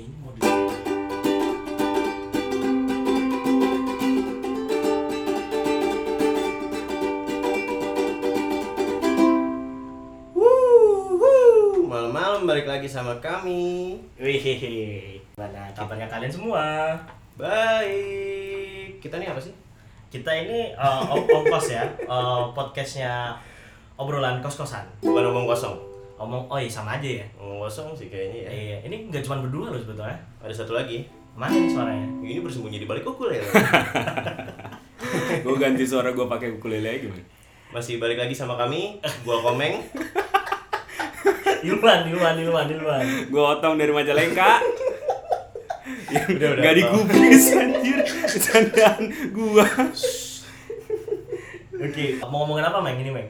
Kayaknya mau di malam-malam balik lagi sama kami. Wih, mana kabarnya kalian semua? Baik. Kita nih apa sih? Kita ini uh, om- ongkos ya, uh, podcastnya obrolan kos-kosan. Bukan omong kosong. Omong, oh iya sama aja ya. Omong kosong sih kayaknya ya. Iya, ini nggak cuma berdua loh sebetulnya. Ada satu lagi. Mana nih suaranya? Ini bersembunyi di balik ukulele. gue ganti suara gue pakai ukulele lagi man Masih balik lagi sama kami. Gua Komeng. Ilman, Ilman, Ilman, Ilman. gue otong dari Majalengka yang Udah, udah, gak digubris anjir candaan gua Oke, mau ngomongin apa, Meng? Ini, Meng?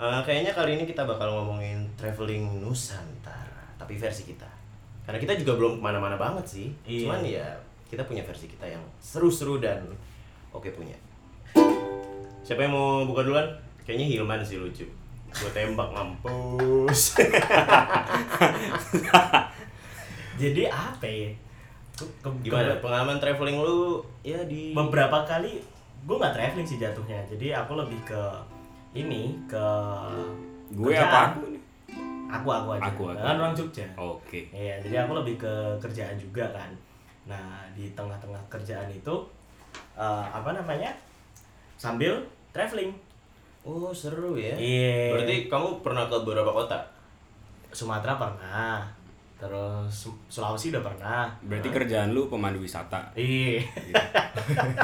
Eh, kayaknya kali ini kita bakal ngomongin traveling Nusantara, tapi versi kita. Karena kita juga belum ke mana-mana banget sih. Iya. Cuman ya kita punya versi kita yang seru-seru dan oke punya. Siapa yang mau buka duluan? Kayaknya Hilman sih lucu. Gue tembak mampus. Jadi apa ya? Ke- Gimana pengalaman traveling lu ya di beberapa kali gue nggak traveling sih jatuhnya jadi aku lebih ke ini ke gue kerjaan. apa aku nih aku aku aja Aku, aku. kan orang Jogja oke Iya, jadi aku lebih ke kerjaan juga kan. Nah, di tengah-tengah kerjaan itu eh, apa namanya? Sambil traveling. Oh, seru ya. Iya. Berarti kamu pernah ke beberapa kota? Sumatera pernah. Terus Su- Sulawesi udah pernah. berarti kerjaan lu pemandu wisata Iya.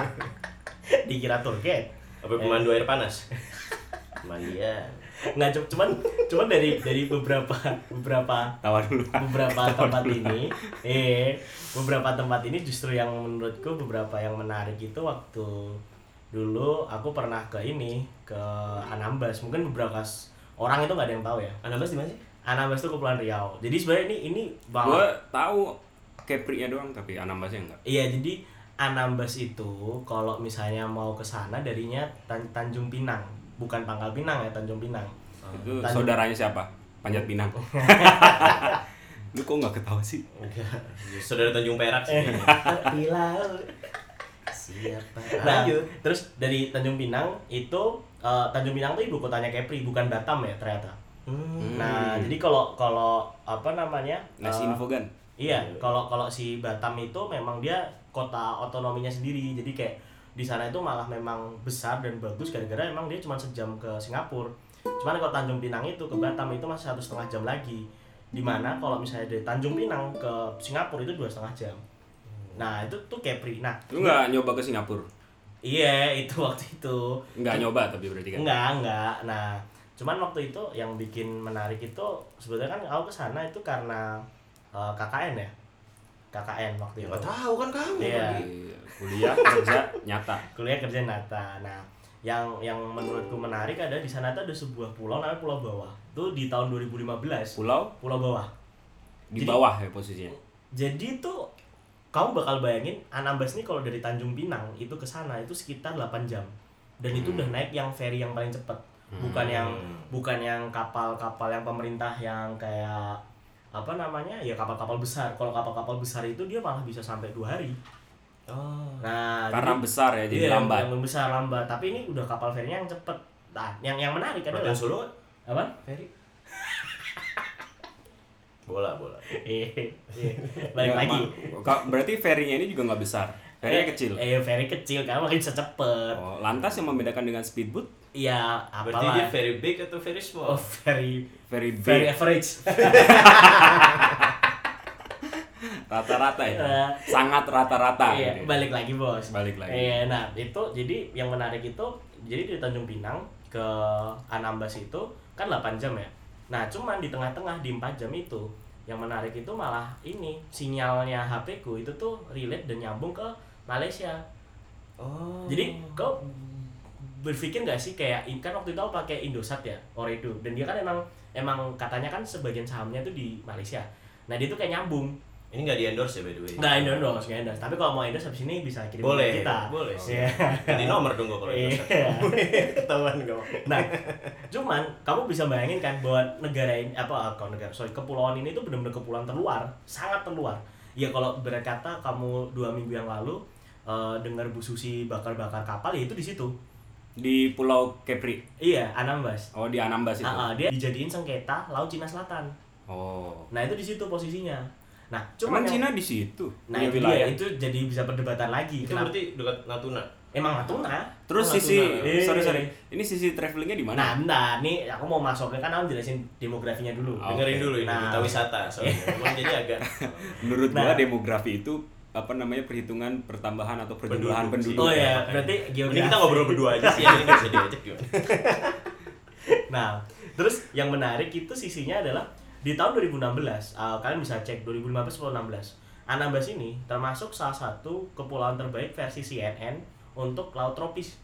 Dikira tour guide. Apa pemandu air panas? Mandian. Nggak cu- cuman cuman dari dari beberapa beberapa tawar dulu. beberapa tempat ini eh beberapa tempat ini justru yang menurutku beberapa yang menarik itu waktu dulu aku pernah ke ini ke Anambas. Mungkin beberapa orang itu nggak ada yang tahu ya. Anambas di mana sih? Anambas itu Kepulauan Riau. Jadi sebenarnya ini ini gue banget tahu Kepri-nya doang tapi Anambasnya enggak iya jadi Anambas itu kalau misalnya mau ke sana darinya Tan- Tanjung Pinang bukan Pangkal Pinang ya Tanjung Pinang itu Tanjung- saudaranya siapa Panjat Pinang lu kok nggak ketawa sih. Saudara Tanjung Perak sih. laut Siapa? Nah, Lanjut. terus dari Tanjung Pinang itu eh, Tanjung Pinang tuh ibu kotanya Kepri, bukan Batam ya ternyata. Hmm. Nah, jadi kalau kalau apa namanya? nasi eh, info kan Iya, kalau kalau si Batam itu memang dia kota otonominya sendiri. Jadi kayak di sana itu malah memang besar dan bagus gara-gara emang dia cuma sejam ke Singapura. Cuman kalau Tanjung Pinang itu ke Batam itu masih satu setengah jam lagi. Di mana kalau misalnya dari Tanjung Pinang ke Singapura itu dua setengah jam. Nah itu tuh Kepri. Nah lu nggak nyoba ke Singapura iya itu waktu itu. nggak nyoba tapi berarti kan Enggak, enggak. Nah, cuman waktu itu yang bikin menarik itu sebetulnya kan aku ke sana itu karena eh, KKN ya. KKN waktu Ya itu. nggak tahu kan kamu. Iya. Iya, kuliah kerja nyata Kuliah kerja nyata. Nah, yang yang menurutku menarik ada di sana tuh ada sebuah pulau namanya Pulau Bawah. Itu di tahun 2015. pulau Pulau Bawah. di Jadi- bawah ya posisinya Jadi itu kamu bakal bayangin Anambas nih kalau dari Tanjung Pinang itu ke sana itu sekitar 8 jam. Dan itu Hmm. udah naik yang ferry yang paling cepet. Bukan yang bukan yang kapal-kapal yang pemerintah yang kayak apa namanya ya kapal-kapal besar kalau kapal-kapal besar itu dia malah bisa sampai dua hari Oh. nah karena jadi- besar ya jadi iya, lambat. yang besar lambat. Tapi ini udah kapal ferinya yang cepet. Nah yang yang menarik adalah Makan Solo? Apa? Ferry. Bola, bola. eh eh, balik Ya, lagi. ma- ka- berarti ferry-nya ini juga nggak besar. Ferry Eh, kecil. eh ferry kecil karena makin bisa cepet oh, lantas yang membedakan dengan speedboat? Iya Berarti dia very big atau very small? oh very very very big. average rata-rata ya Eh, sangat rata-rata iya, gitu balik lagi bos balik lagi Iya, nah itu jadi yang menarik itu jadi dari Tanjung Pinang ke Anambas itu kan 8 jam ya. Nah, cuman di tengah-tengah di 4 jam itu yang menarik itu malah ini sinyalnya HP ku itu tuh relate dan nyambung ke Malaysia. Oh. Jadi kau berpikir nggak sih kayak kan waktu itu aku pakai Indosat ya, Oredo dan dia kan emang emang katanya kan sebagian sahamnya tuh di Malaysia. Nah, dia tuh kayak nyambung. Ini nggak di endorse ya by the way? Nggak endorse, nggak endorse. Tapi kalau mau endorse habis ini bisa kirim Boleh, ke kita. boleh. Iya. Ganti nomor dong gua kalau endorse. Iya. Ketahuan gak? Nah, cuman kamu bisa bayangin kan bahwa negara ini apa kalau negara sorry kepulauan ini tuh benar-benar kepulauan terluar, sangat terluar. ya kalau berkata kamu dua minggu yang lalu eh, dengar Bu Susi bakar-bakar kapal ya itu di situ Di Pulau Kepri. iya Anambas Oh, di Anambas itu. Ah, ah, dia dijadiin sengketa laut Cina Selatan Oh. nah itu di situ posisinya nah Cuman yang- Cina di situ. nah itu wilayah. dia itu jadi bisa perdebatan lagi Itu Kenapa? berarti dekat Natuna. emang Natuna Terus Oh, sisi Natuna. Eh. sorry sorry. Ini sisi travelingnya di mana? Nah, bentar, nih aku mau masuknya kan aku jelasin demografinya dulu. Oh, Dengerin dulu ini Nah. kita wisata soalnya. Jadi agak Menurut Nah. gua demografi itu apa namanya perhitungan pertambahan atau perjumlahan Penduduk. Oh ya. ya, berarti Ini geografi. kita ngobrol berdua aja sih, ini nggak bisa diajak gimana? Nah, terus yang menarik itu sisinya adalah di tahun 2016, uh, kalian bisa cek 2015 atau 2016. Anambas ini termasuk salah satu kepulauan terbaik versi CNN untuk laut tropis.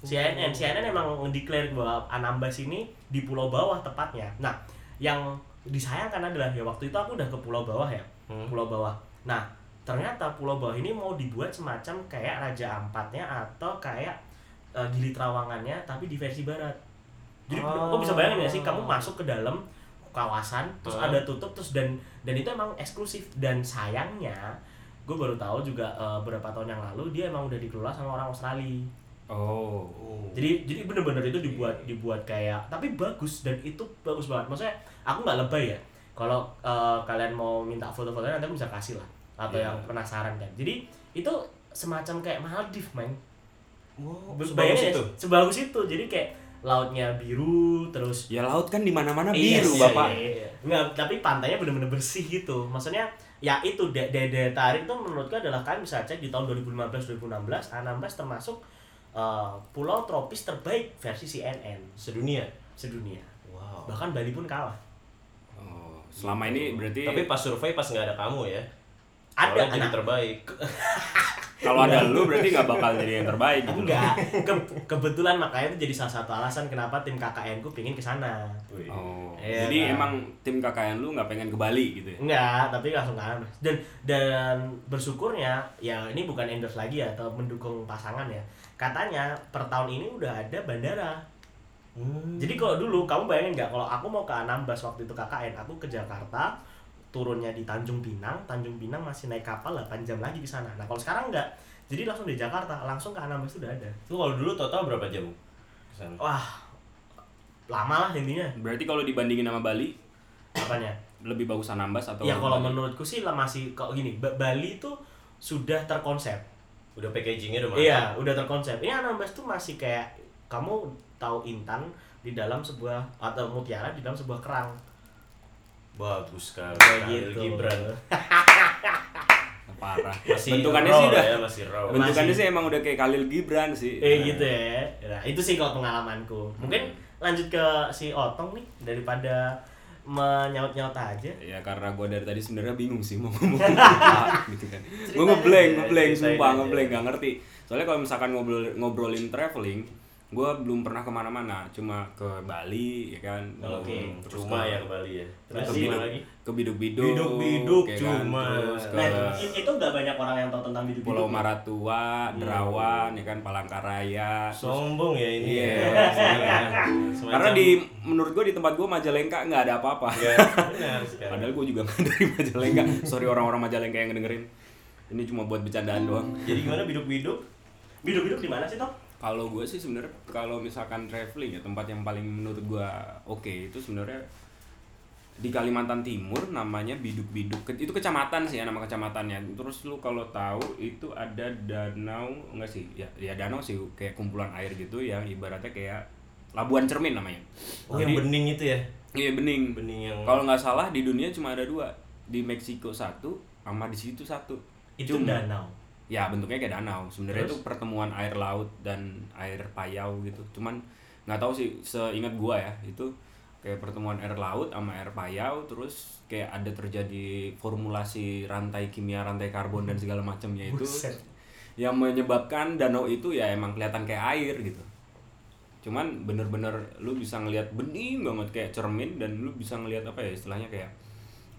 CNN, CNN emang mendeklar bahwa Anambas ini di pulau bawah tepatnya. Nah, yang disayangkan adalah ya waktu itu aku udah ke pulau bawah ya, Hmm. pulau bawah. Nah, ternyata pulau bawah ini mau dibuat semacam kayak Raja Ampatnya atau kayak uh, Gili Trawangannya tapi di versi barat. Jadi Oh. kok bisa bayangin gak sih kamu masuk ke dalam kawasan terus ada tutup terus dan dan itu emang eksklusif dan sayangnya gue baru tahu juga uh, beberapa tahun yang lalu dia emang udah dikelola sama orang Australia. Oh. Jadi jadi bener-bener itu dibuat dibuat kayak tapi bagus dan itu bagus banget. Maksudnya aku nggak lebay ya. Kalau uh, kalian mau minta foto-fotonya nanti aku bisa kasih lah atau Iya. yang penasaran kan. Jadi itu semacam kayak Maldives, man. Wow, sebagus ya, itu. Sebagus itu. Jadi kayak lautnya biru terus Ya laut kan di mana-mana Iya biru, sih. Bapak. Nggak, tapi pantainya bener-bener bersih gitu. Maksudnya ya itu daya, daya, daya tarik tuh menurutku adalah kan bisa cek di tahun 2015 2016 Anambas termasuk uh, pulau tropis terbaik versi CNN Sedunia. sedunia. Wow. Bahkan Bali pun kalah. Oh, selama ini berarti Tapi pas survei pas nggak ada kamu ya. Ada anak. terbaik. kalau ada lu berarti nggak bakal jadi yang terbaik gitu. Enggak, Ke- kebetulan makanya itu jadi salah satu alasan kenapa tim KKN ku pingin ke sana. Oh. Iya, jadi kan? emang tim KKN lu nggak pengen ke Bali gitu ya? Enggak, tapi langsung ke. Dan dan bersyukurnya ya ini bukan endorse lagi ya atau mendukung pasangan ya. Katanya per tahun ini udah ada bandara. Hmm. Jadi kalau dulu kamu bayangin nggak kalau aku mau ke Anambas waktu itu KKN, aku ke Jakarta, turunnya di Tanjung Pinang, Tanjung Pinang masih naik kapal 8 jam lagi ke sana. Nah, kalau sekarang enggak. Jadi langsung di Jakarta, langsung ke Anambas itu udah ada. Itu kalau dulu total berapa jam? Ke sana? Wah. Lama lah intinya. Berarti kalau dibandingin sama Bali Apanya? lebih bagus Anambas atau ya kalau Bali? menurutku sih lah masih kok gini, Ba- Bali itu sudah terkonsep. Udah packagingnya udah mantap. Iya, udah terkonsep. Ini Anambas tuh masih kayak kamu tahu intan di dalam sebuah atau mutiara di dalam sebuah kerang. Bagus sekali. Kayak gitu. Gibran. parah. Masih bentukannya raw sih udah ya, masih raw. Ben- bentukannya Masih. sih emang udah kayak Khalil Gibran sih. Eh gitu ya. Nah, itu sih kalau pengalamanku. Mungkin lanjut ke si Otong nih daripada menyaut-nyaut aja. Ya karena gue dari tadi sebenarnya bingung sih mau ngomong apa gitu kan. Gue ngeblank, ngeblank, sumpah ngeblank, gak ngerti. Soalnya kalau misalkan ngobrol ngobrolin traveling, gue belum pernah ke mana-mana, cuma ke Bali, ya kan. Oke. Terus Cuma ke- ya ke Bali ya. Terus Berarti- gimana lagi? ke biduk-biduk, Biduk-biduk ya kan? cuma. Terus ke Nah, itu nggak banyak orang yang tahu tentang hidup Pulau Maratua, Derawan, ya kan, Palangkaraya. Sombong ya ini. Iya. ya. Semacam- Karena di menurut gue di tempat gue Majalengka nggak ada apa-apa. Ya. Padahal gue juga nggak dari Majalengka. Sorry orang-orang Majalengka yang ngedengerin. Ini cuma buat bercandaan doang. Jadi gimana biduk-biduk? Biduk-biduk di mana sih, Tom? Kalau gue sih sebenarnya kalau misalkan traveling ya tempat yang paling menurut gue oke itu sebenarnya di Kalimantan Timur namanya Biduk-Biduk. Itu kecamatan sih ya nama kecamatannya. Terus lu kalau tahu itu ada danau enggak sih? Ya ya danau sih kayak kumpulan air gitu yang ibaratnya kayak Labuan Cermin namanya. Oh, yang bening itu ya? Iya bening. Bening yang Kalau nggak salah di dunia cuma ada dua. Di Meksiko satu sama di situ satu. Itu Cuma- danau. Ya bentuknya kayak danau. Sebenarnya itu pertemuan air laut dan air payau gitu. Cuman nggak tahu sih seingat gua ya itu kayak pertemuan air laut sama air payau terus kayak ada terjadi formulasi rantai kimia rantai karbon dan segala macamnya itu Buset. yang menyebabkan danau itu ya emang kelihatan kayak air gitu cuman bener-bener lu bisa ngelihat bening banget kayak cermin dan lu bisa ngelihat apa ya istilahnya kayak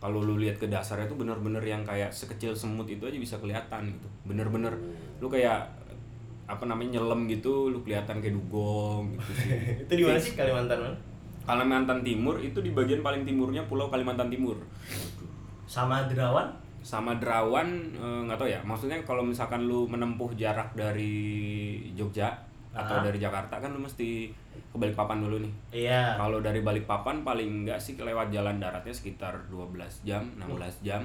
kalau lu lihat ke dasarnya itu bener-bener yang kayak sekecil semut itu aja bisa kelihatan gitu. Bener-bener. Lu kayak apa namanya nyelam gitu lu kelihatan kayak dugong gitu sih. Itu di mana sih? Kalimantan mana? Kalimantan Timur itu di bagian paling timurnya Pulau Kalimantan Timur. Sama Derawan? sama Derawan eh, nggak tahu ya. Maksudnya kalau misalkan lu menempuh jarak dari Jogja atau Ah. dari Jakarta kan lu mesti ke Balikpapan dulu nih Iya. kalau dari Balikpapan paling enggak sih lewat jalan daratnya sekitar 12 jam 16 jam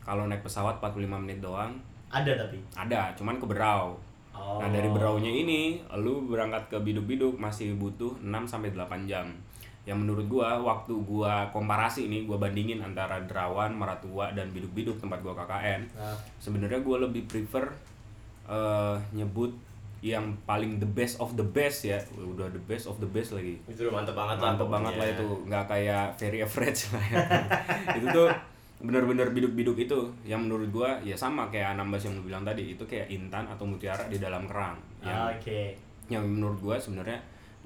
kalau naik pesawat 45 menit doang Ada tapi. ada cuman ke Berau Oh. Nah dari Beraunya ini, lu berangkat ke Biduk-Biduk masih butuh 6 sampai 8 jam. Yang menurut gua waktu gua komparasi nih, gua bandingin antara Derawan, Maratua dan Biduk-Biduk tempat gua KKN. Nah, Sebenarnya gua lebih prefer eh, nyebut yang paling the best of the best ya. Udah the best of the best lagi. Itu udah mantep banget lah. Mantep banget lah pokoknya. itu, nggak kayak very average lah ya. itu tuh bener-bener biduk-biduk itu yang menurut gua ya sama kayak Anambas yang lu bilang tadi itu kayak intan atau mutiara di dalam kerang yang Oke. yang menurut gua sebenarnya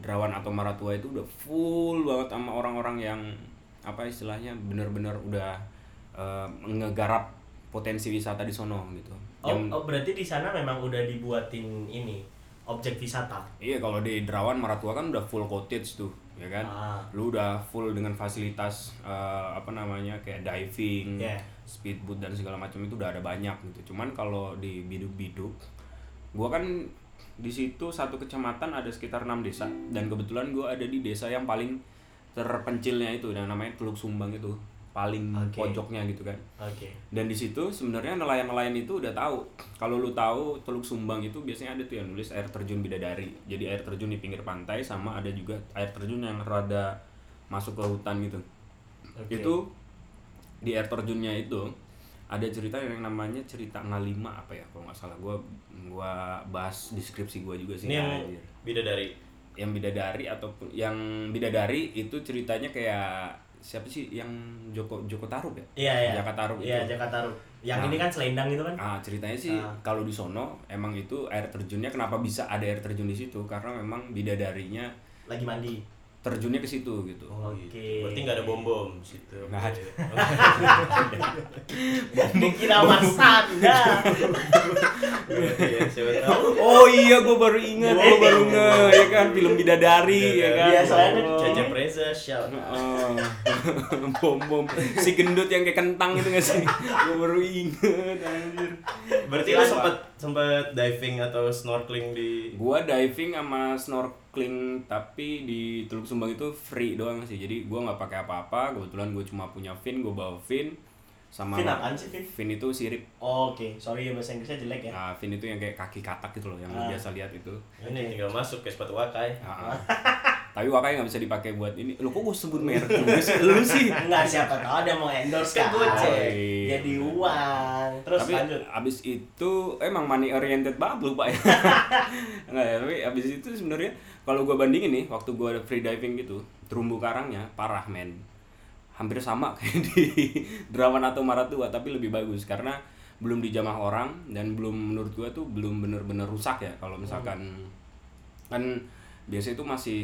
Derawan atau Maratua itu udah full banget sama orang-orang yang apa istilahnya bener-bener udah eh, ngegarap potensi wisata di sono gitu. Oh, Yang- oh, berarti di sana memang udah dibuatin ini objek wisata. Iya kalau di Derawan Maratua kan udah full cottage tuh, ya kan? Ah. Lu udah full dengan fasilitas eh, apa namanya kayak diving, Yeah. speedboat dan segala macam itu udah ada banyak gitu. Cuman kalau di biduk-biduk, gua kan di situ satu kecamatan ada sekitar enam desa dan kebetulan gua ada di desa yang paling terpencilnya itu yang namanya Teluk Sumbang itu paling Oke. pojoknya gitu kan. Oke. Dan di situ sebenarnya nelayan-nelayan itu udah tahu. Kalau lu tahu Teluk Sumbang itu biasanya ada tuh yang nulis air terjun bidadari. Jadi air terjun di pinggir pantai sama ada juga air terjun yang rada masuk ke hutan gitu. Oke. Itu di air terjunnya itu ada cerita yang namanya cerita ngalima apa ya kalau nggak salah gua gua bahas deskripsi gua juga sih Ini yang bidadari. yang bidadari ataupun yang bidadari itu ceritanya kayak siapa sih yang Joko Joko Tarub ya? Iya, iya. Jaka Tarub Iya. Jaka Tarub. Yang Nah. ini kan selendang itu kan? Ah, ceritanya sih Ah. kalau di sono emang itu air terjunnya kenapa bisa ada air terjun di situ karena memang bidadarinya Lagi mandi. Terjunnya ke situ gitu. Oh, Oke. gitu. Berarti nggak ada bom bom situ. Nggak ada. Dikira. Iya, siapa tahu. Oh iya, gue baru ingat, gue baru nge, ya kan film bidadari, ya kan. Iya, soalnya Oh. Cecep Reza, shout. Oh, bom bom si gendut yang kayak kentang itu gak sih? Gue baru inget anjir. Berarti lu sempet sempet diving atau snorkeling di Gua diving sama snorkeling tapi di Teluk Sumbang itu free doang sih. Jadi gua nggak pakai apa-apa. Kebetulan gue cuma punya fin, gue bawa fin sama Fin apaan sih, Fin? Fin itu sirip. Oke, sorry ya bahasa Inggrisnya jelek ya. Nah, fin itu yang kayak kaki katak gitu loh, yang Ah. biasa lihat itu. ini tinggal masuk ke sepatu wakai. Ah, ah. Tapi wakai nggak bisa dipakai buat ini. Lo kok gue sebut merek juga sih? Lu sih. Enggak siapa tahu ada mau endorse Kan kan. Iya. Jadi uang. Terus tapi lanjut. abis itu emang money oriented banget lu pak ya nggak ya tapi abis itu sebenarnya kalau gue bandingin nih waktu gue ada free diving gitu terumbu karangnya parah men hampir sama kayak di Derawan atau Maratua tapi lebih bagus karena belum dijamah orang dan belum menurut gue tuh belum bener-bener rusak ya kalau misalkan kan biasa itu masih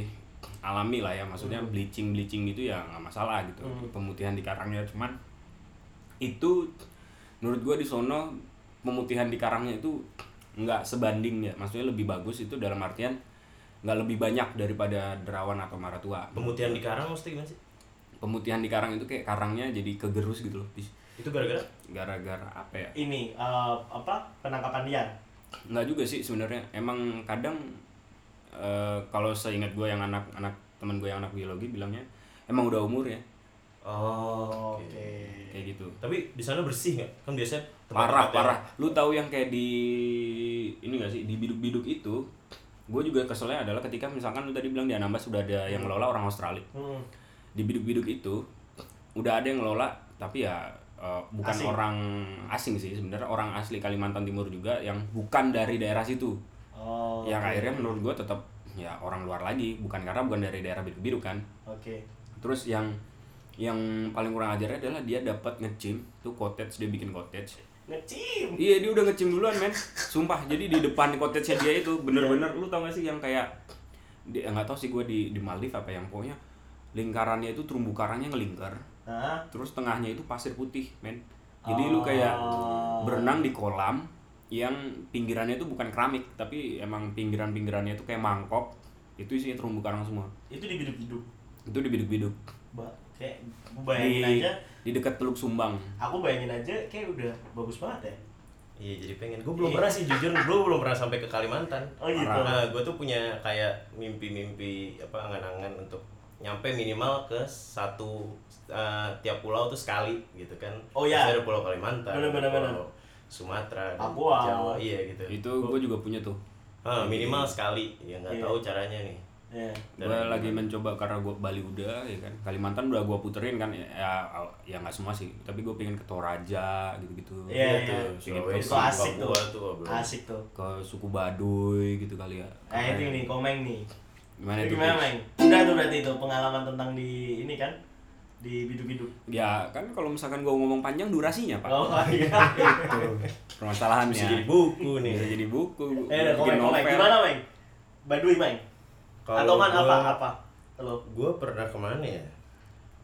alami lah ya maksudnya bleaching bleaching gitu ya nggak masalah gitu Hmm. pemutihan di karangnya cuman itu menurut gua di sono pemutihan di karangnya itu nggak sebanding ya maksudnya lebih bagus itu dalam artian nggak lebih banyak daripada derawan atau maratua Pemutihan di karang mesti gimana sih? pemutihan di karang itu kayak karangnya jadi kegerus gitu loh. Itu gara-gara gara-gara apa ya Ini eh, apa? Penangkapan liar. nggak juga sih sebenarnya emang kadang eh, kalau seingat gue yang anak-anak teman gue yang anak biologi bilangnya emang udah umur ya Oh, Oke. kayak gitu Tapi di sana bersih nggak? Kan biasanya tempat-tempat parah yang- parah lu tahu yang kayak di ini gak sih di biduk-biduk itu gue juga keselnya adalah ketika misalkan lu tadi bilang di Anambas sudah ada yang ngelola orang Australia Hmm. di biduk-biduk itu udah ada yang ngelola tapi ya eh, bukan Asing. orang asing sih sebenarnya orang asli Kalimantan Timur juga yang bukan dari daerah situ Oh. yang oke. akhirnya menurut gue tetap ya orang luar lagi bukan karena bukan dari daerah biduk-biduk kan Oke. terus yang yang paling kurang ajarnya adalah dia dapat ngecim tuh cottage dia bikin cottage Ngecim. Iya dia udah ngecim duluan men Sumpah jadi di depan cottage dia itu bener-bener Lu tau gak sih yang kayak di, nggak tahu sih gue di di Maldives apa yang pokoknya lingkarannya itu terumbu karangnya ngelingkar Hah? terus tengahnya itu pasir putih men jadi lu kayak Oh. berenang di kolam yang pinggirannya itu bukan keramik tapi emang pinggiran-pinggirannya itu kayak mangkok itu isinya terumbu karang semua Itu di biduk-biduk. itu di biduk-biduk Ba- kayak bayangin di aja di dekat Teluk Sumbang aku bayangin aja kayak udah bagus banget ya Iya jadi pengen. Gue belum pernah sih jujur, gue belum pernah sampai ke Kalimantan. Oh, gitu. Nah, gue tuh punya kayak mimpi-mimpi apa angan-angan untuk nyampe minimal ke satu eh, tiap pulau tuh sekali gitu kan. Oh, iya. Terus ada pulau Kalimantan, Bener, Sumatera, Papua. Jawa, iya gitu. itu gue juga punya tuh. Ah, minimal sekali, ya nggak Iya. tahu caranya nih. Dan- gue lagi mencoba karena gue Bali udah ya kan. Kalimantan udah gue puterin kan ya ya, ya nggak semua sih. Tapi gue pengen ke Toraja gitu gitu Iya, iya. pengen ke, Sulawesi, itu asik tuh. tuh, asik tuh. Ke suku Baduy gitu kali ya. Nah itu nih komeng nih. Gimana Itu gimana meng udah tuh berarti itu pengalaman tentang di ini kan di biduk-biduk ya kan kalau misalkan gue ngomong panjang durasinya pak oh iya itu permasalahannya Bisa jadi buku nih. bisa jadi buku eh komeng novel. gimana meng Baduy Kalau atau man gua- apa apa lo Gue pernah ke mana ya?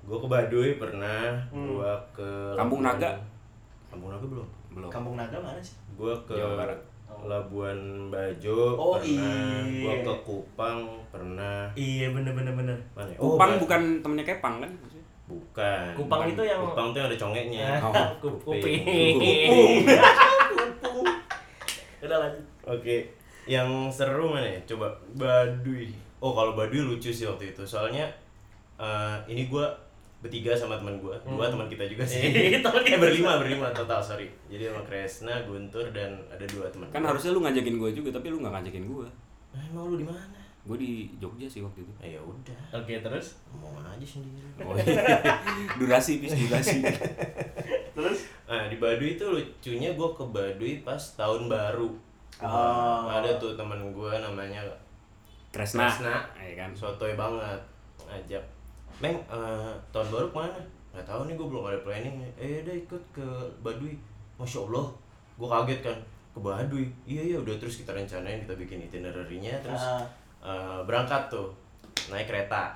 Gue ke Baduy pernah, Hmm. gue ke Kampung Naga. Kampung Naga belum? belum Kampung Naga mana sih Gue ke Jawa Barat. Labuan Bajo Oh, pernah, iya. gue ke Kupang pernah. iya bener bener bener Mana? ya? Kupang Ba- bukan temennya Kepang kan Bukan. Kupang itu yang- Kupang tuh yang ada congeknya. Oh, Kup- kuping. kuping udah lanjut Oke, yang seru mana ya? Coba Baduy. Oh kalau Baduy lucu sih waktu itu. Soalnya eh, ini gue bertiga sama teman gue, dua teman kita juga sih. Eh, teman kita. berlima berlima total sorry. Jadi sama Kresna, Guntur dan ada dua teman. kan gua. harusnya lu ngajakin gue juga tapi lu nggak ngajakin gue Eh, Emang lu di mana? Gue di Jogja sih waktu itu. Eh, ya udah, oke terus? Ngomong aja sendiri. oh, iya. durasi bis durasi. Terus? Nah, di Baduy itu lucunya gue ke Baduy pas tahun baru. Oh. Ada tuh teman gue namanya Kresna, Kresna. ya kan? Sotoy banget. Ngajak Meng eh, tahun baru ke mana? Nggak tahu nih gue belum ada planning. Eh udah ikut ke Baduy. Masya Allah. Gue kaget kan ke Baduy? Iya iya udah. Terus kita rencanain kita bikin itinerary-nya terus Ah. Eh, berangkat tuh naik kereta.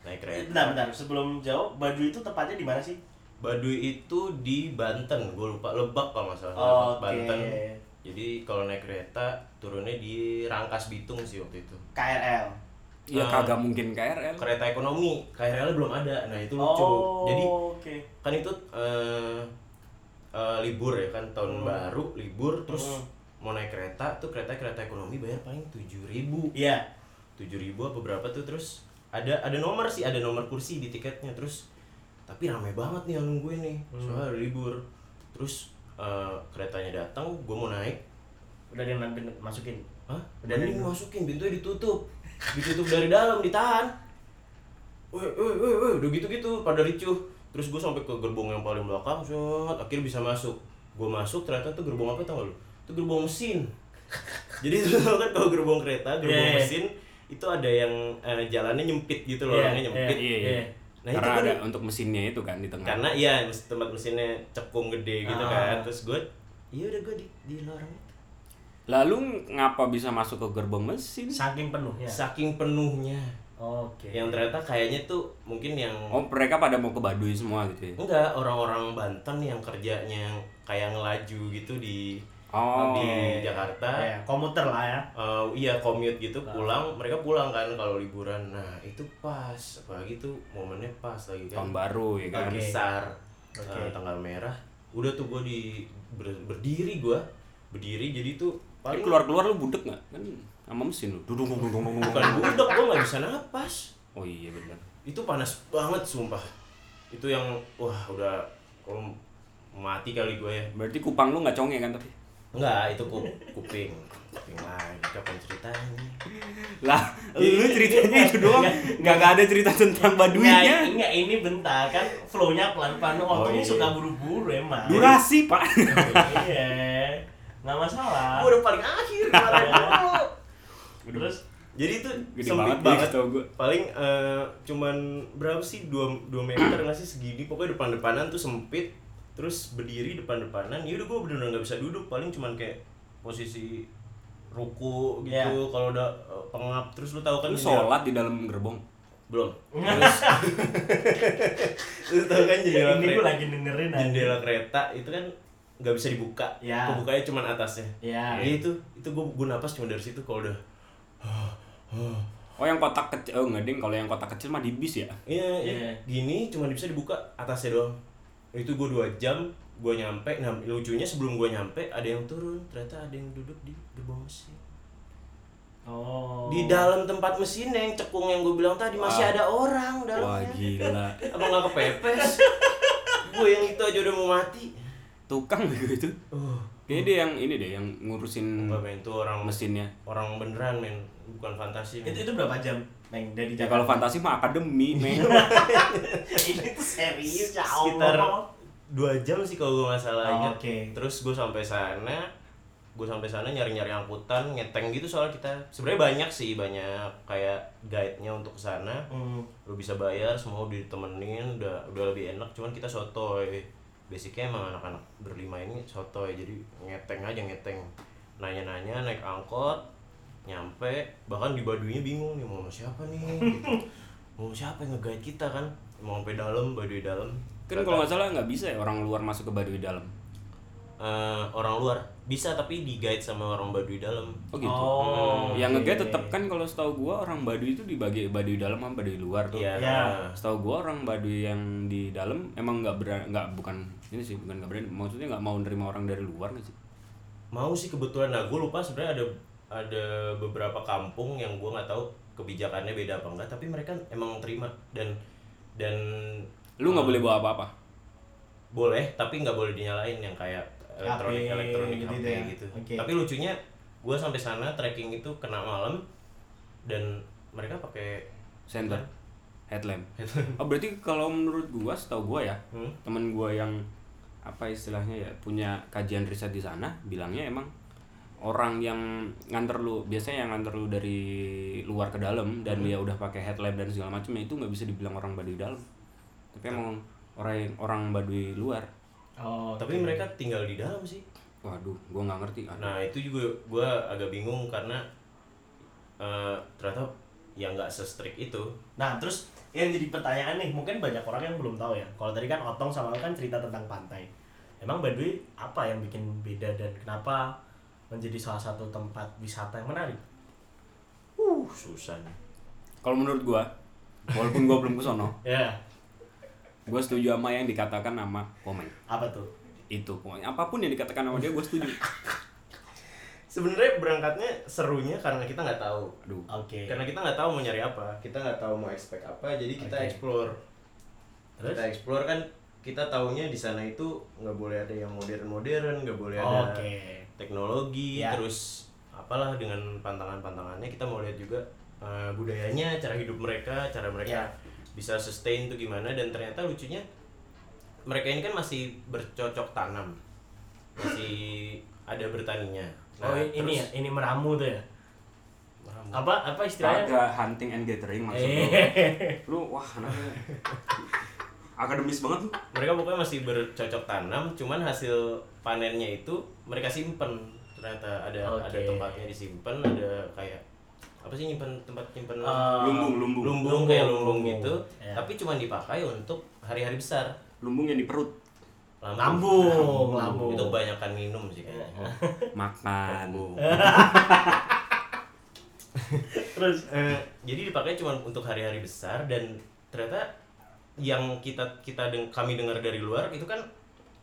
Naik kereta. Bentar bentar. Sebelum jauh Baduy itu tepatnya di mana sih? Baduy itu di Banten. Gue lupa Lebak kalau nggak salah. Oh, Lebak oke. Banten. Jadi kalau naik kereta turunnya di Rangkas Bitung sih waktu itu. KRL ya Ah. kagak mungkin KRL kereta ekonomi. KRL belum ada. Nah itu lucu. Oh jadi oke. kan itu eh, eh, libur ya kan tahun Hmm. baru libur terus Hmm. Mau naik kereta tuh kereta kereta ekonomi bayar paling tujuh ribu iya tujuh ribu apa berapa tuh terus ada ada nomor sih ada nomor kursi di tiketnya terus tapi rame banget nih yang nungguin nih Hmm. soalnya libur terus eh, keretanya datang gue mau naik udah dia masukin Hah? Udah ada- masukin pintunya ditutup. Ditutup dari dalam, ditahan. Woi, woi, woi, udah gitu-gitu pada ricuh. Terus gue sampai ke gerbong yang paling belakang, set, akhirnya bisa masuk. Gue masuk ternyata tuh gerbong apa tau gak lu? Itu gerbong mesin. Jadi itu tau kan kalau gerbong kereta, gerbong Iya, iya. mesin itu ada yang eh, jalannya nyempit gitu loh, Iya, orangnya nyempit. iya, iya. iya. Nah, itu karena kan- ada untuk mesinnya itu kan di tengah Karena iya tempat mesinnya cekung gede gitu Ah. kan. Terus gue, iya udah gue di, di lorong itu. lalu ngapa bisa masuk ke gerbong mesin saking penuhnya Saking penuhnya. oke Yang ternyata kayaknya tuh mungkin yang oh mereka pada mau ke Baduy semua gitu ya Enggak, orang-orang Banten yang kerjanya yang kayak ngelaju gitu di oh di Jakarta. ya komuter lah ya Eh, iya commute gitu pulang, mereka pulang kan kalau liburan. Nah, itu pas. Apalagi tuh momennya pas lagi kan. tahun baru ya kan Tahun besar. Eh, tanggal merah. Udah tuh gue di ber- berdiri gua. Berdiri jadi tuh Tapi paling keluar keluar lu budek nggak kan sama mesin lu dudung dudung dudung dudung bukan budak gua nggak bisa napas. oh iya benar Itu panas banget sumpah. Itu yang wah udah kalau mati kali gue ya. berarti kupang lu nggak conge kan tapi Enggak, itu ku, kuping. Kuping lagi kapan ceritanya? lah lu ceritanya itu doang nggak nggak ada cerita tentang Nggak, Baduynya enggak, ini bentar kan flow-nya pelan-pelan Oh, waktunya iya. suka buru-buru emang durasi pak iya nggak masalah Gue udah paling akhir kemarin dulu. terus Jadi itu Gede sempit banget, banget. tau gue. Paling eh, cuman berapa sih? 2 2 meter nggak sih segini. Pokoknya depan-depanan tuh sempit. Terus berdiri depan-depanan. Ya udah gue bener-bener nggak bisa duduk. Paling cuman kayak posisi ruku gitu. Iya. Kalau udah eh, pengap terus lu tahu kan lu sholat di dalam gerbong belum. Terus lu tahu kan jendela ini gue lagi dengerin aja jendela kereta itu kan nggak bisa dibuka. Ya. Kebukanya cuman atasnya. ya Jadi itu itu gue gue napas cuma dari situ kalau udah Oh yang kotak kecil, oh nggak ding kalau yang kotak kecil mah di bis ya? Iya, Iya. gini cuma bisa dibuka atasnya doang. Itu gue dua jam, gue nyampe. Nah lucunya sebelum gue nyampe ada yang turun, ternyata ada yang duduk di gerbong mesin. Oh. Di dalam tempat mesin yang cekung yang gue bilang tadi masih Wah. ada orang Wah dalamnya. gila, Apa nggak kepepes? gue yang itu aja udah mau mati. tukang gitu itu. Oh, Kayaknya dia yang ini deh yang ngurusin enggak men itu orang mesinnya. orang beneran men, bukan fantasi. Itu itu berapa jam? Neng dari Ya kalau fantasi mah akademi, men. ini tuh serius ya sekitar dua jam sih kalau gue nggak salah Oh, ingat. oke. Terus gue sampai sana, gue sampai sana nyari-nyari angkutan, ngeteng gitu soal kita. Sebenarnya banyak sih, banyak kayak guide-nya untuk ke sana. Hmm. Lu bisa bayar, semua ditemenin, udah udah lebih enak. Cuman kita sotoy. Basicnya emang anak-anak berlima ini sotoy, jadi ngeteng aja ngeteng. Nanya-nanya, naik angkot, nyampe, bahkan di Baduinya bingung nih mau sama siapa nih. Gitu. Mau siapa yang nge-guide kita kan? Mau sampai dalam, Baduy dalam. Kan kalau nggak salah nggak bisa ya orang luar masuk ke Baduy dalam. eh, orang luar bisa tapi di guide sama orang Baduy dalam Oh gitu. Oh, yang oke. nge tetap kan kalau setahu gua orang Baduy itu dibagi Baduy dalam sama Baduy luar tuh. Iya. Ya. Setahu gua orang Baduy yang di dalam emang nggak berani nggak bukan ini sih bukan nggak berani maksudnya nggak mau nerima orang dari luar nggak sih? mau sih kebetulan nah gue lupa sebenarnya ada ada beberapa kampung yang gue nggak tahu kebijakannya beda apa enggak tapi mereka emang terima dan dan Lu nggak eh, boleh bawa apa-apa. boleh tapi nggak boleh dinyalain yang kayak elektronik HP elektronik gitu HP ya. gitu Oke. tapi lucunya gue sampai sana trekking itu kena malam dan mereka pakai Center. Headlamp. Oh berarti kalau menurut gua setahu gua ya Hmm? temen gua yang apa istilahnya ya punya kajian riset di sana bilangnya emang orang yang nganter lu biasanya yang nganter lu dari luar ke dalam dan dia udah pakai headlamp dan segala macamnya itu nggak bisa dibilang orang Baduy dalam tapi emang orang orang Baduy luar Oh, tapi oke. mereka tinggal di dalam sih waduh gua nggak ngerti Aduh. Nah itu juga gue agak bingung karena eh, ternyata yang nggak se-strict itu. Nah, terus yang jadi pertanyaan nih, mungkin banyak orang yang belum tahu ya. Kalau tadi kan Otong sama kan cerita tentang pantai. Emang Baduy apa yang bikin beda dan kenapa menjadi salah satu tempat wisata yang menarik? Uh susah nih. kalau menurut gua walaupun gua belum ke sono Ya, gua setuju sama yang dikatakan sama komen apa tuh? itu pokoknya apa pun yang dikatakan sama dia gua setuju Sebenarnya berangkatnya serunya karena kita nggak tahu. aduh Oke. Karena kita nggak taw mau nyari apa, kita nggak tahu mau expect apa, jadi kita Oke. explore. Terus? Kita explore kan kita taunya di sana itu nggak boleh ada yang modern-modern, nggak boleh Oh, ada Oke. Teknologi, Ya. terus apalah dengan pantangan-pantangannya kita mau lihat juga eh, budayanya, cara hidup mereka, cara mereka Ya. bisa sustain itu gimana dan ternyata lucunya mereka ini kan masih bercocok tanam, masih ada bertaninya. oh, ini ya, terus- ini meramu tuh ya. Meramu. Apa apa istilahnya? Ada hunting and gathering maksud lu. Lu wah anaknya akademis banget lu. mereka pokoknya masih bercocok tanam, cuman hasil panennya itu mereka simpen ternyata ada Oke. ada tempatnya disimpan, ada kayak apa sih nyimpen tempat nyimpen Eh, Lumbung, lumbung. lumbung kayak lumbung lumbung. gitu Ya. tapi cuma dipakai untuk hari-hari besar Lumbung yang di perut. Lambung, lambung. itu kebanyakan minum sih Ya. kayaknya Makan. lambung Terus Eh, jadi dipakai cuma untuk hari-hari besar dan ternyata yang kita kita deng- kami dengar dari luar itu kan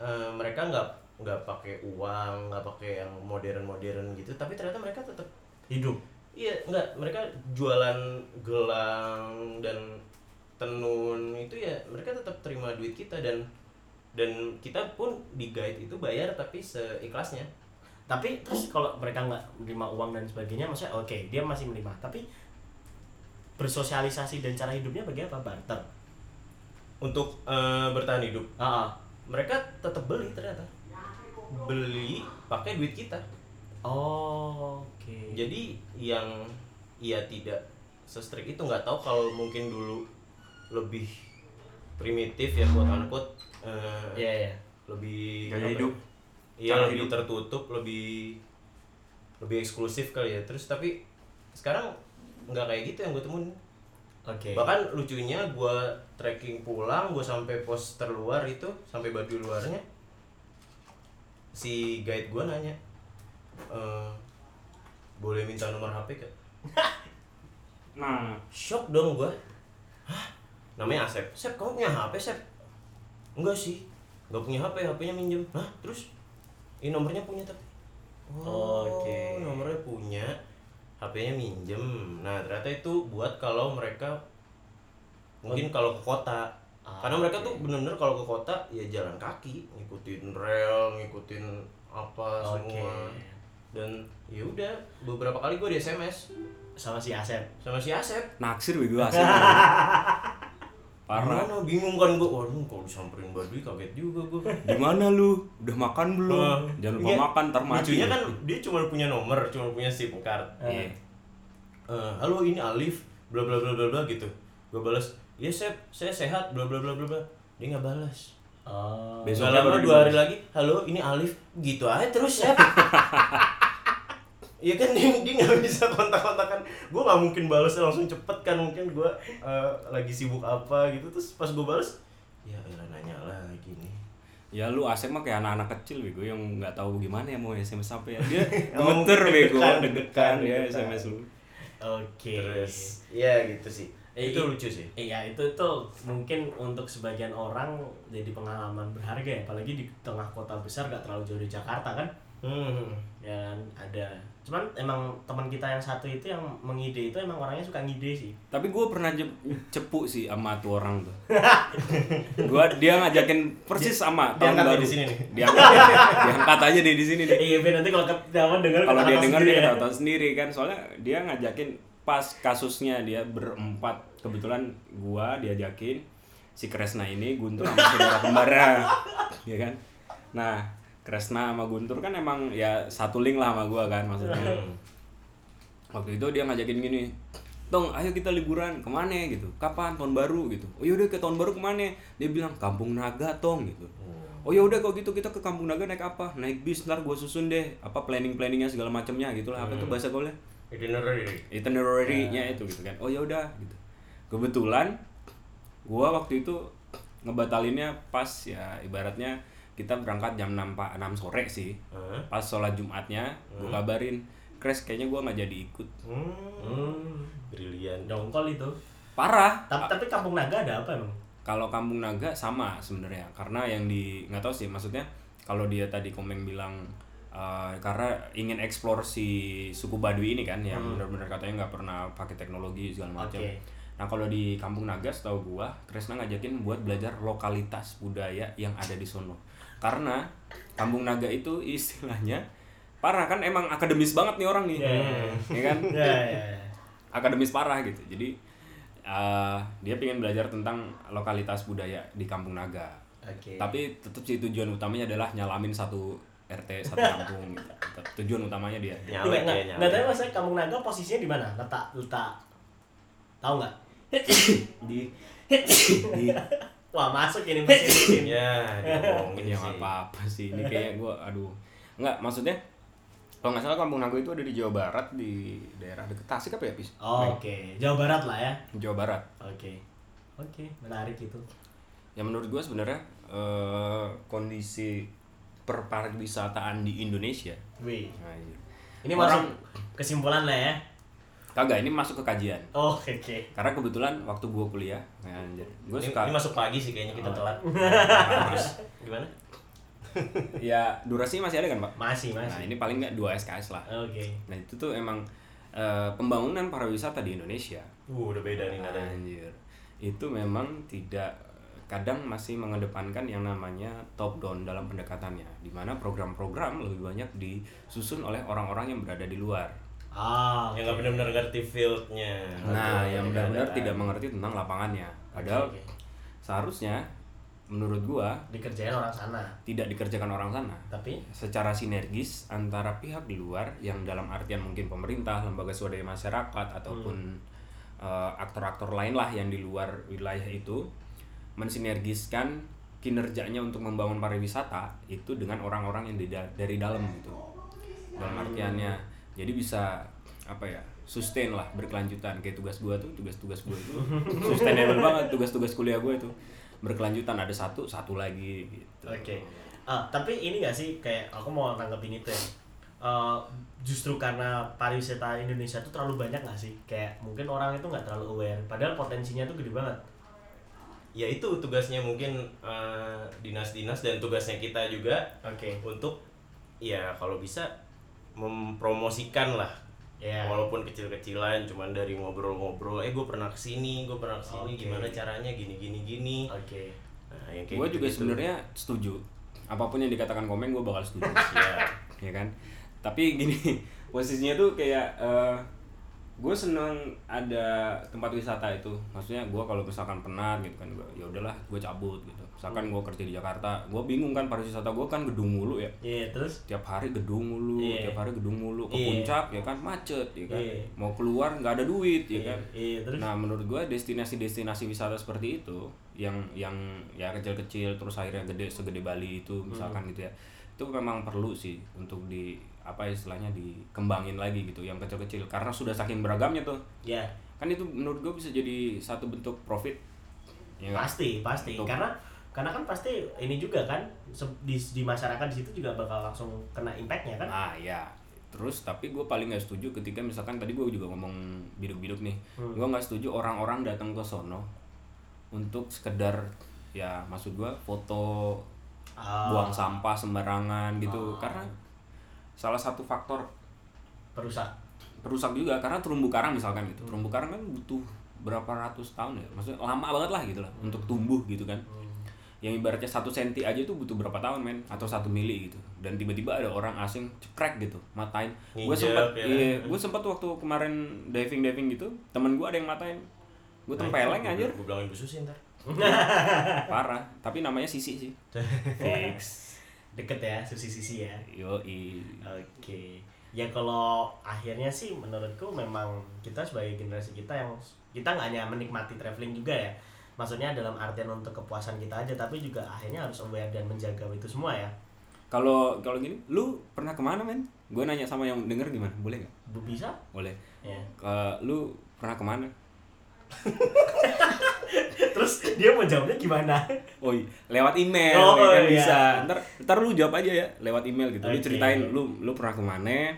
eh, mereka nggak nggak pakai uang nggak pakai yang modern-modern gitu tapi ternyata mereka tetap hidup. iya nggak mereka jualan gelang dan tenun itu ya mereka tetap terima duit kita dan dan kita pun di guide itu bayar tapi seikhlasnya Tapi terus kalau mereka nggak menerima uang dan sebagainya, maksudnya oke dia masih menerima. Tapi bersosialisasi dan cara hidupnya bagaimana barter? Untuk eh, bertahan hidup Ah, ah. mereka tetap beli ternyata beli pakai duit kita Oh, oke. jadi yang ia tidak se-strict itu nggak tahu kalau mungkin dulu lebih primitif ya quote unquote eh, Iya ya. lebih Gaya apa ya? hidup. iya lebih hidup. tertutup lebih lebih eksklusif kali ya terus tapi sekarang nggak kayak gitu yang gue temuin Oke. bahkan lucunya gue trekking pulang gue sampai pos terluar itu sampai batu luarnya si guide gue nanya "Eh, boleh minta nomor hp gak Nah, shock dong hah? Namanya Asep? Sep kamu punya HP Sep enggak sih. Nggak punya HP HP-nya minjem. Hah? Terus? Ini nomornya punya tapi. Oke. nomornya punya HP-nya minjem nah ternyata itu buat kalau mereka mungkin kalau ke kota Ah, karena mereka tuh bener-bener kalau ke kota ya jalan kaki ngikutin rel ngikutin apa Oke. semua dan ya udah beberapa kali gue di SMS Sama si Asep. sama si Asep naksir bego asli. Parah. Gimana? bingung kan gue waduh kalau disamperin Badui kaget juga gue Di mana lu? Udah makan belum? Ah, Jangan lupa iya. makan ntar mati. lucunya kan dia cuma punya nomor cuma punya SIM card Iya. Eh, halo ini Alif bla bla bla bla bla gitu gue balas ya Sep saya sehat bla bla bla bla bla dia nggak balas Oh. Besok- Besoknya baru dua hari lagi, halo ini Alif, gitu aja terus ya. Iya kan dia dia nggak bisa kontak-kontakan. Gue nggak mungkin balas langsung cepet kan mungkin gue eh, lagi sibuk apa gitu terus pas gue balas, ya elah nanya lagi nih. Ya lu Asep mah kayak anak-anak kecil bego yang nggak tahu gimana ya mau SMS apa ya. Dia gemeter bego, deg-degan, ya. SMS lu. Oke. Terus, ya gitu sih. Eh, itu lucu sih. Iya itu tuh mungkin untuk sebagian orang jadi pengalaman berharga ya apalagi di tengah kota besar gak terlalu jauh dari Jakarta kan Hmm. ya kan, ada cuman emang teman kita yang satu itu yang mengide itu emang orangnya suka ngide sih Tapi gue pernah jep- cepu sih sama tuh orang tuh. gua dia ngajakin persis sama tahun Diangkat nih baru. di sini nih. Diangkat, diangkat aja deh di sini deh. iya nanti kalau ketahuan denger Kalau dia dengar dia ya. ketawa sendiri kan soalnya dia ngajakin pas kasusnya dia berempat kebetulan gua diajakin si Kresna ini Guntur sama saudara kembarnya ya kan nah Kresna sama Guntur kan emang ya satu link lah sama gua kan maksudnya Hmm. waktu itu dia ngajakin gini Tong, ayo kita liburan ke mana gitu? Kapan? Tahun baru gitu. Oh yaudah ke tahun baru ke mana? Dia bilang Kampung Naga Tong gitu. Oh ya udah kalau gitu kita ke Kampung Naga naik apa? Naik bis ntar gue susun deh apa planning planningnya segala macamnya gitulah apa tuh bahasa gaulnya Itinerary. itinerary-nya itu gitu kan. Oh ya udah gitu. Kebetulan gua waktu itu ngebatalinnya pas ya ibaratnya kita berangkat jam 6 pak 6 sore sih. Hah? Pas sholat Jumatnya gua kabarin, Crash kayaknya gua nggak jadi ikut. Hmm. Brilian. dongkol itu Parah. tapi tapi kampung naga ada apa emang Kalau Kampung Naga sama sebenarnya karena yang di nggak tahu sih maksudnya kalau dia tadi komen bilang eh, karena ingin eksplor si suku Baduy ini kan yang benar-benar katanya nggak pernah pakai teknologi segala macam. Oke. Nah kalau di Kampung Naga setahu gua Kresna ngajakin buat belajar lokalitas budaya yang ada di sono. Karena Kampung Naga itu istilahnya parah kan emang akademis banget nih orang nih. Iya. Ya kan? ya ya ya. akademis parah gitu jadi eh, dia pengen belajar tentang lokalitas budaya di Kampung Naga oke tapi tetap sih tujuan utamanya adalah nyalamin satu RT satu kampung gitu. Tujuan utamanya dia Nyalek nggak ya, nggak nyalek. tahu maksudnya kampung naga posisinya di mana letak letak tahu nggak di di wah masuk ini mesin Ya, diomongin ini yang apa apa sih. Ini kayak gua aduh. Nggak maksudnya kalau nggak salah Kampung Naga itu ada di Jawa Barat di daerah deket Tasik apa ya pis? Oh, oke Jawa Barat lah ya. Jawa Barat. Oke. Oke menarik itu. Yang menurut gua sebenarnya eh, kondisi perpariwisataan di Indonesia. Wih. Nah, iya. ini Orang- masuk kesimpulan lah ya Kagak, ini masuk ke kajian. oh oke oke Karena kebetulan waktu gue kuliah, ya, anjir, gue Ini, suka. ini masuk pagi sih kayaknya kita Oh. telat. Terus gimana? ya durasi masih ada kan pak? masih Nah masih ini paling nggak dua SKS lah. oke Nah itu tuh emang eh, pembangunan pariwisata di Indonesia. Uh, udah beda nih nadanya. Anjir, itu memang tidak kadang masih mengedepankan yang namanya top down dalam pendekatannya, di mana program-program lebih banyak disusun oleh orang-orang yang berada di luar. Ah Yang nggak benar-benar ngerti fieldnya. Nah, Betul, yang ya, benar-benar tidak mengerti tentang lapangannya. Padahal Oke, oke. seharusnya menurut gua dikerjain orang sana tidak dikerjakan orang sana tapi secara sinergis antara pihak di luar yang dalam artian mungkin pemerintah, lembaga swadaya masyarakat ataupun eh, aktor-aktor lain lah yang di luar wilayah itu mensinergiskan kinerjanya untuk membangun pariwisata itu dengan orang-orang yang di da- dari dalam gitu. Dalam artiannya jadi bisa apa ya? sustain lah berkelanjutan. Kayak tugas gua tuh tugas-tugas gua itu sustainable banget. Tugas-tugas kuliah gua itu berkelanjutan. Ada satu satu lagi gitu. Oke. Ah, tapi ini gak sih kayak aku mau nanggepin itu ya. eh, justru karena pariwisata Indonesia tuh terlalu banyak nggak sih? Kayak mungkin orang itu nggak terlalu aware. Padahal potensinya tuh gede banget. Ya itu tugasnya mungkin eh, dinas-dinas dan tugasnya kita juga oke. untuk ya kalau bisa mempromosikan lah. Ya. Walaupun kecil-kecilan cuman dari ngobrol-ngobrol eh gue pernah ke sini gue pernah ke sini Oke. gimana caranya gini gini gini. Oke. Nah yang kayak gue juga gitu-gitu. sebenarnya setuju. Apa pun yang dikatakan komen gue bakal setuju. Ya ya kan? Tapi gini posisinya tuh kayak gue seneng ada tempat wisata itu. Maksudnya gue kalau misalkan penat gitu kan gua, ya udahlah gue cabut gitu misalkan gue kerja di Jakarta gue bingung kan pariwisata gue kan gedung mulu ya. Iya terus? Tiap hari gedung mulu Iya. tiap hari gedung mulu ke Iya. puncak ya kan macet ya kan. Iya. mau keluar nggak ada duit ya iya kan. iya terus? Nah menurut gue destinasi-destinasi wisata seperti itu yang yang ya kecil-kecil terus akhirnya gede segede Bali itu misalkan Hmm. gitu ya itu memang perlu sih untuk di apa istilahnya dikembangin lagi gitu yang kecil-kecil. Karena sudah saking beragamnya tuh. Ya kan itu menurut gue bisa jadi satu bentuk profit. Ya pasti pasti. Untuk- karena karena kan pasti ini juga kan di, di masyarakat di situ juga bakal langsung kena impactnya kan? Ah ya terus tapi gue paling nggak setuju ketika misalkan tadi gue juga ngomong biduk-biduk nih. Hmm. gue nggak setuju orang-orang datang ke sono untuk sekedar ya maksud gue foto Ah, buang sampah sembarangan gitu. Ah. karena salah satu faktor perusak. perusak juga karena terumbu karang misalkan gitu. Terumbu karang kan butuh berapa ratus tahun ya? Maksudnya lama banget lah gitu lah untuk tumbuh gitu kan. Hmm. Yang ibaratnya satu senti aja tuh butuh berapa tahun men? Atau satu mili gitu. Dan tiba-tiba ada orang asing cekrek gitu matain. Gue sempat ya. iya gue sempat waktu kemarin diving diving gitu temen gue ada yang matain. Gue Nah, tempeleng itu anjir. gue bilangin Bu Susi ntar. Parah. Tapi namanya sisi sih. Fix. Deket ya sisi-sisi ya. Yo Oke. Ya kalau akhirnya sih menurutku memang kita sebagai generasi kita yang kita nggak hanya menikmati traveling juga ya. Maksudnya dalam artian untuk kepuasan kita aja, tapi juga akhirnya harus aware dan menjaga itu semua ya. kalau kalau gini lu pernah ke mana men gue nanya sama yang denger gimana boleh nggak Bu bisa? boleh Ya. ke lu pernah ke mana Terus dia mau jawabnya gimana? Oh iya, lewat email Oh, ya kan iya. bisa. Ntar, ntar lu jawab aja ya lewat email gitu. Lu Oke. ceritain lu lu pernah ke mana,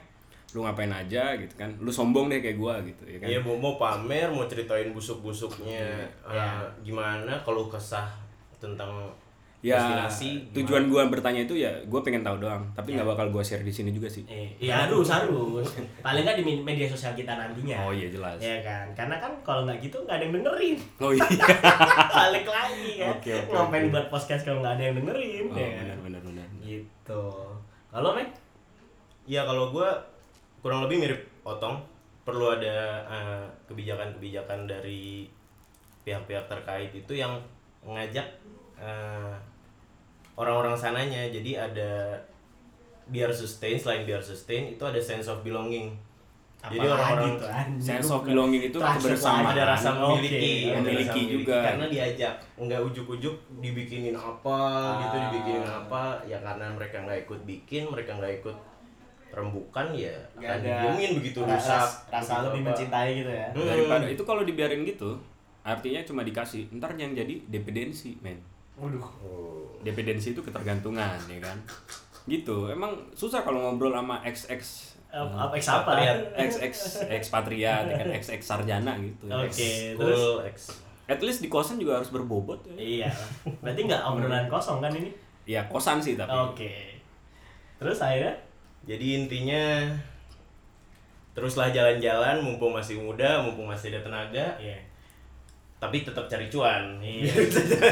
lu ngapain aja gitu kan. Lu sombong deh kayak gua gitu ya kan. Iya mau, mau pamer, mau ceritain busuk-busuknya Iya. eh, gimana kalau kesah tentang Ya destinasi tujuan gua bertanya itu ya gua pengen tahu doang, tapi Ya. nggak bakal gua share di sini juga sih. Eh, iya harus harus. Paling nggak di med- media sosial kita nantinya. Oh iya jelas. Ya kan, karena kan kalau nggak gitu nggak ada yang dengerin. Oh iya. Balik lagi kan. Oke, oke, Ngapain oke. buat podcast kalau nggak ada yang dengerin? Oh, ya kan? benar benar benar. Gitu. Kalau Mek? Ya kalau gue kurang lebih mirip Otong perlu ada eh, kebijakan-kebijakan dari pihak-pihak terkait itu yang ngajak eh, orang-orang sananya jadi ada biar sustain selain biar sustain itu ada sense of belonging jadi orang-orang anjing? Sense of belonging itu kebersamaan. ada rasa memiliki ada Memiliki rasa juga. karena diajak nggak ujuk-ujuk dibikinin apa gitu Ah. dibikinin apa ya karena mereka nggak ikut bikin mereka nggak ikut rembukan ya Nggak akan ada didiemin begitu Ras- rusak rasa begitu lebih apa. mencintai gitu ya. Hmm. Daripada itu kalau dibiarin gitu, artinya cuma dikasih. Ntar yang jadi dependensi, men. Waduh. Oh. dependensi itu ketergantungan ya kan gitu emang susah kalau ngobrol sama ex ex Eh, Apa ex apa? Expatriat. ex ex ekspatriat ya kan ex ex sarjana gitu Oke, School terus X. at least di kosan juga harus berbobot ya. iya. Berarti nggak obrolan kosong kan ini? ya kosan sih tapi Oke. Terus akhirnya jadi intinya teruslah jalan-jalan mumpung masih muda mumpung masih ada tenaga iya. tapi tetap cari cuan Iya.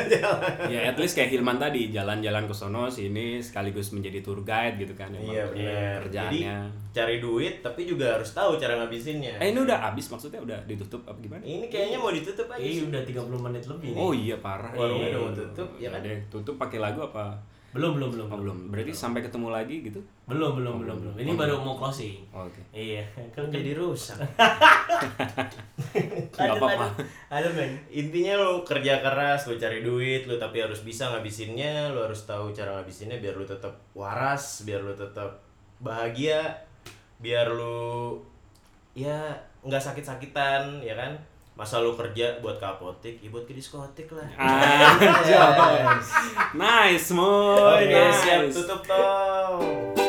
ya at least kayak Hilman tadi jalan-jalan ke sono sini sekaligus menjadi tour guide gitu kan iya benar jadi kerjaannya cari duit tapi juga harus tahu cara ngabisinnya eh ini udah habis maksudnya udah ditutup apa gimana ini kayaknya mau ditutup aja Iya sih. udah 30 menit lebih nih. oh iya parah warungnya Iya. udah mau tutup ya kan deh tutup pakai lagu apa Belum belum belum oh, belum berarti sampai ketemu lagi gitu Belum belum Oh, belum belum. belum. Ini Oh, baru belum. mau closing. Oh, oke Iya. Kan jadi rusak Nggak apa-apa. Ada men. intinya lo kerja keras lo cari duit lo tapi harus bisa ngabisinnya lo harus tahu cara ngabisinnya biar lo tetap waras biar lo tetap bahagia biar lo ya nggak sakit-sakitan ya kan masa lo kerja buat ke apotek ya buat ke diskotik lah. Ah, nice, moy, oke nice. siap tutup toh